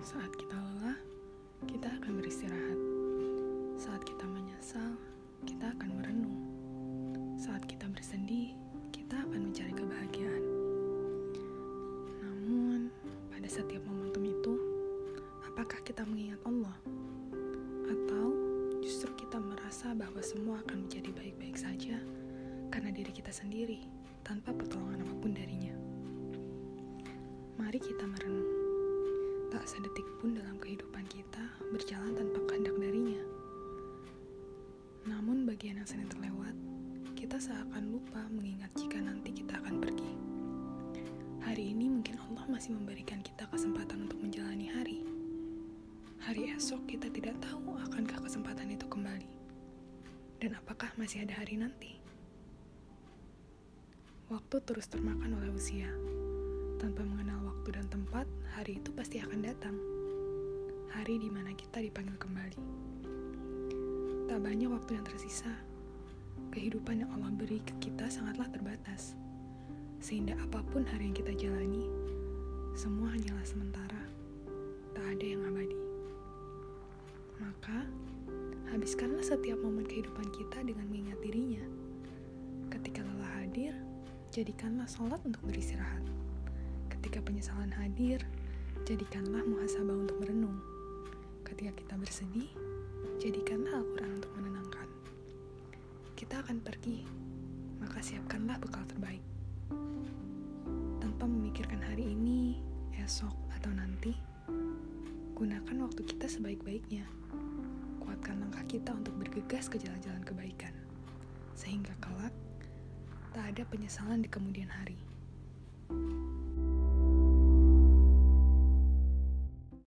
Saat kita lelah, kita akan beristirahat. Saat kita menyesal, kita akan merenung. Saat kita bersedih, kita akan mencari kebahagiaan. Namun, pada setiap momentum itu, apakah kita mengingat Allah? Atau justru kita merasa bahwa semua akan menjadi baik-baik saja karena diri kita sendiri, tanpa pertolongan apa pun darinya? Mari kita merenung. Tak sedetik pun dalam kehidupan kita berjalan tanpa kehendak darinya. Namun bagian yang sering terlewat, kita seakan lupa mengingat jika nanti kita akan pergi. Hari ini mungkin Allah masih memberikan kita kesempatan untuk menjalani hari. Hari esok kita tidak tahu akankah kesempatan itu kembali. Dan apakah masih ada hari nanti? Waktu terus termakan oleh usia. Tanpa mengenal waktu dan tempat, hari itu pasti akan datang. Hari di mana kita dipanggil kembali. Tak banyak waktu yang tersisa. Kehidupan yang Allah beri ke kita sangatlah terbatas. Sehingga apa pun hari yang kita jalani, semua hanyalah sementara. Tak ada yang abadi. Maka, habiskanlah setiap momen kehidupan kita dengan mengingat dirinya. Ketika lelah hadir, jadikanlah sholat untuk beristirahat. Ketika penyesalan hadir, jadikanlah muhasabah untuk merenung. Ketika kita bersedih, jadikanlah Al-Quran untuk menenangkan. Kita akan pergi, maka siapkanlah bekal terbaik. Tanpa memikirkan hari ini, esok, atau nanti, gunakan waktu kita sebaik-baiknya. Kuatkan langkah kita untuk bergegas ke jalan-jalan kebaikan, sehingga kelak tak ada penyesalan di kemudian hari.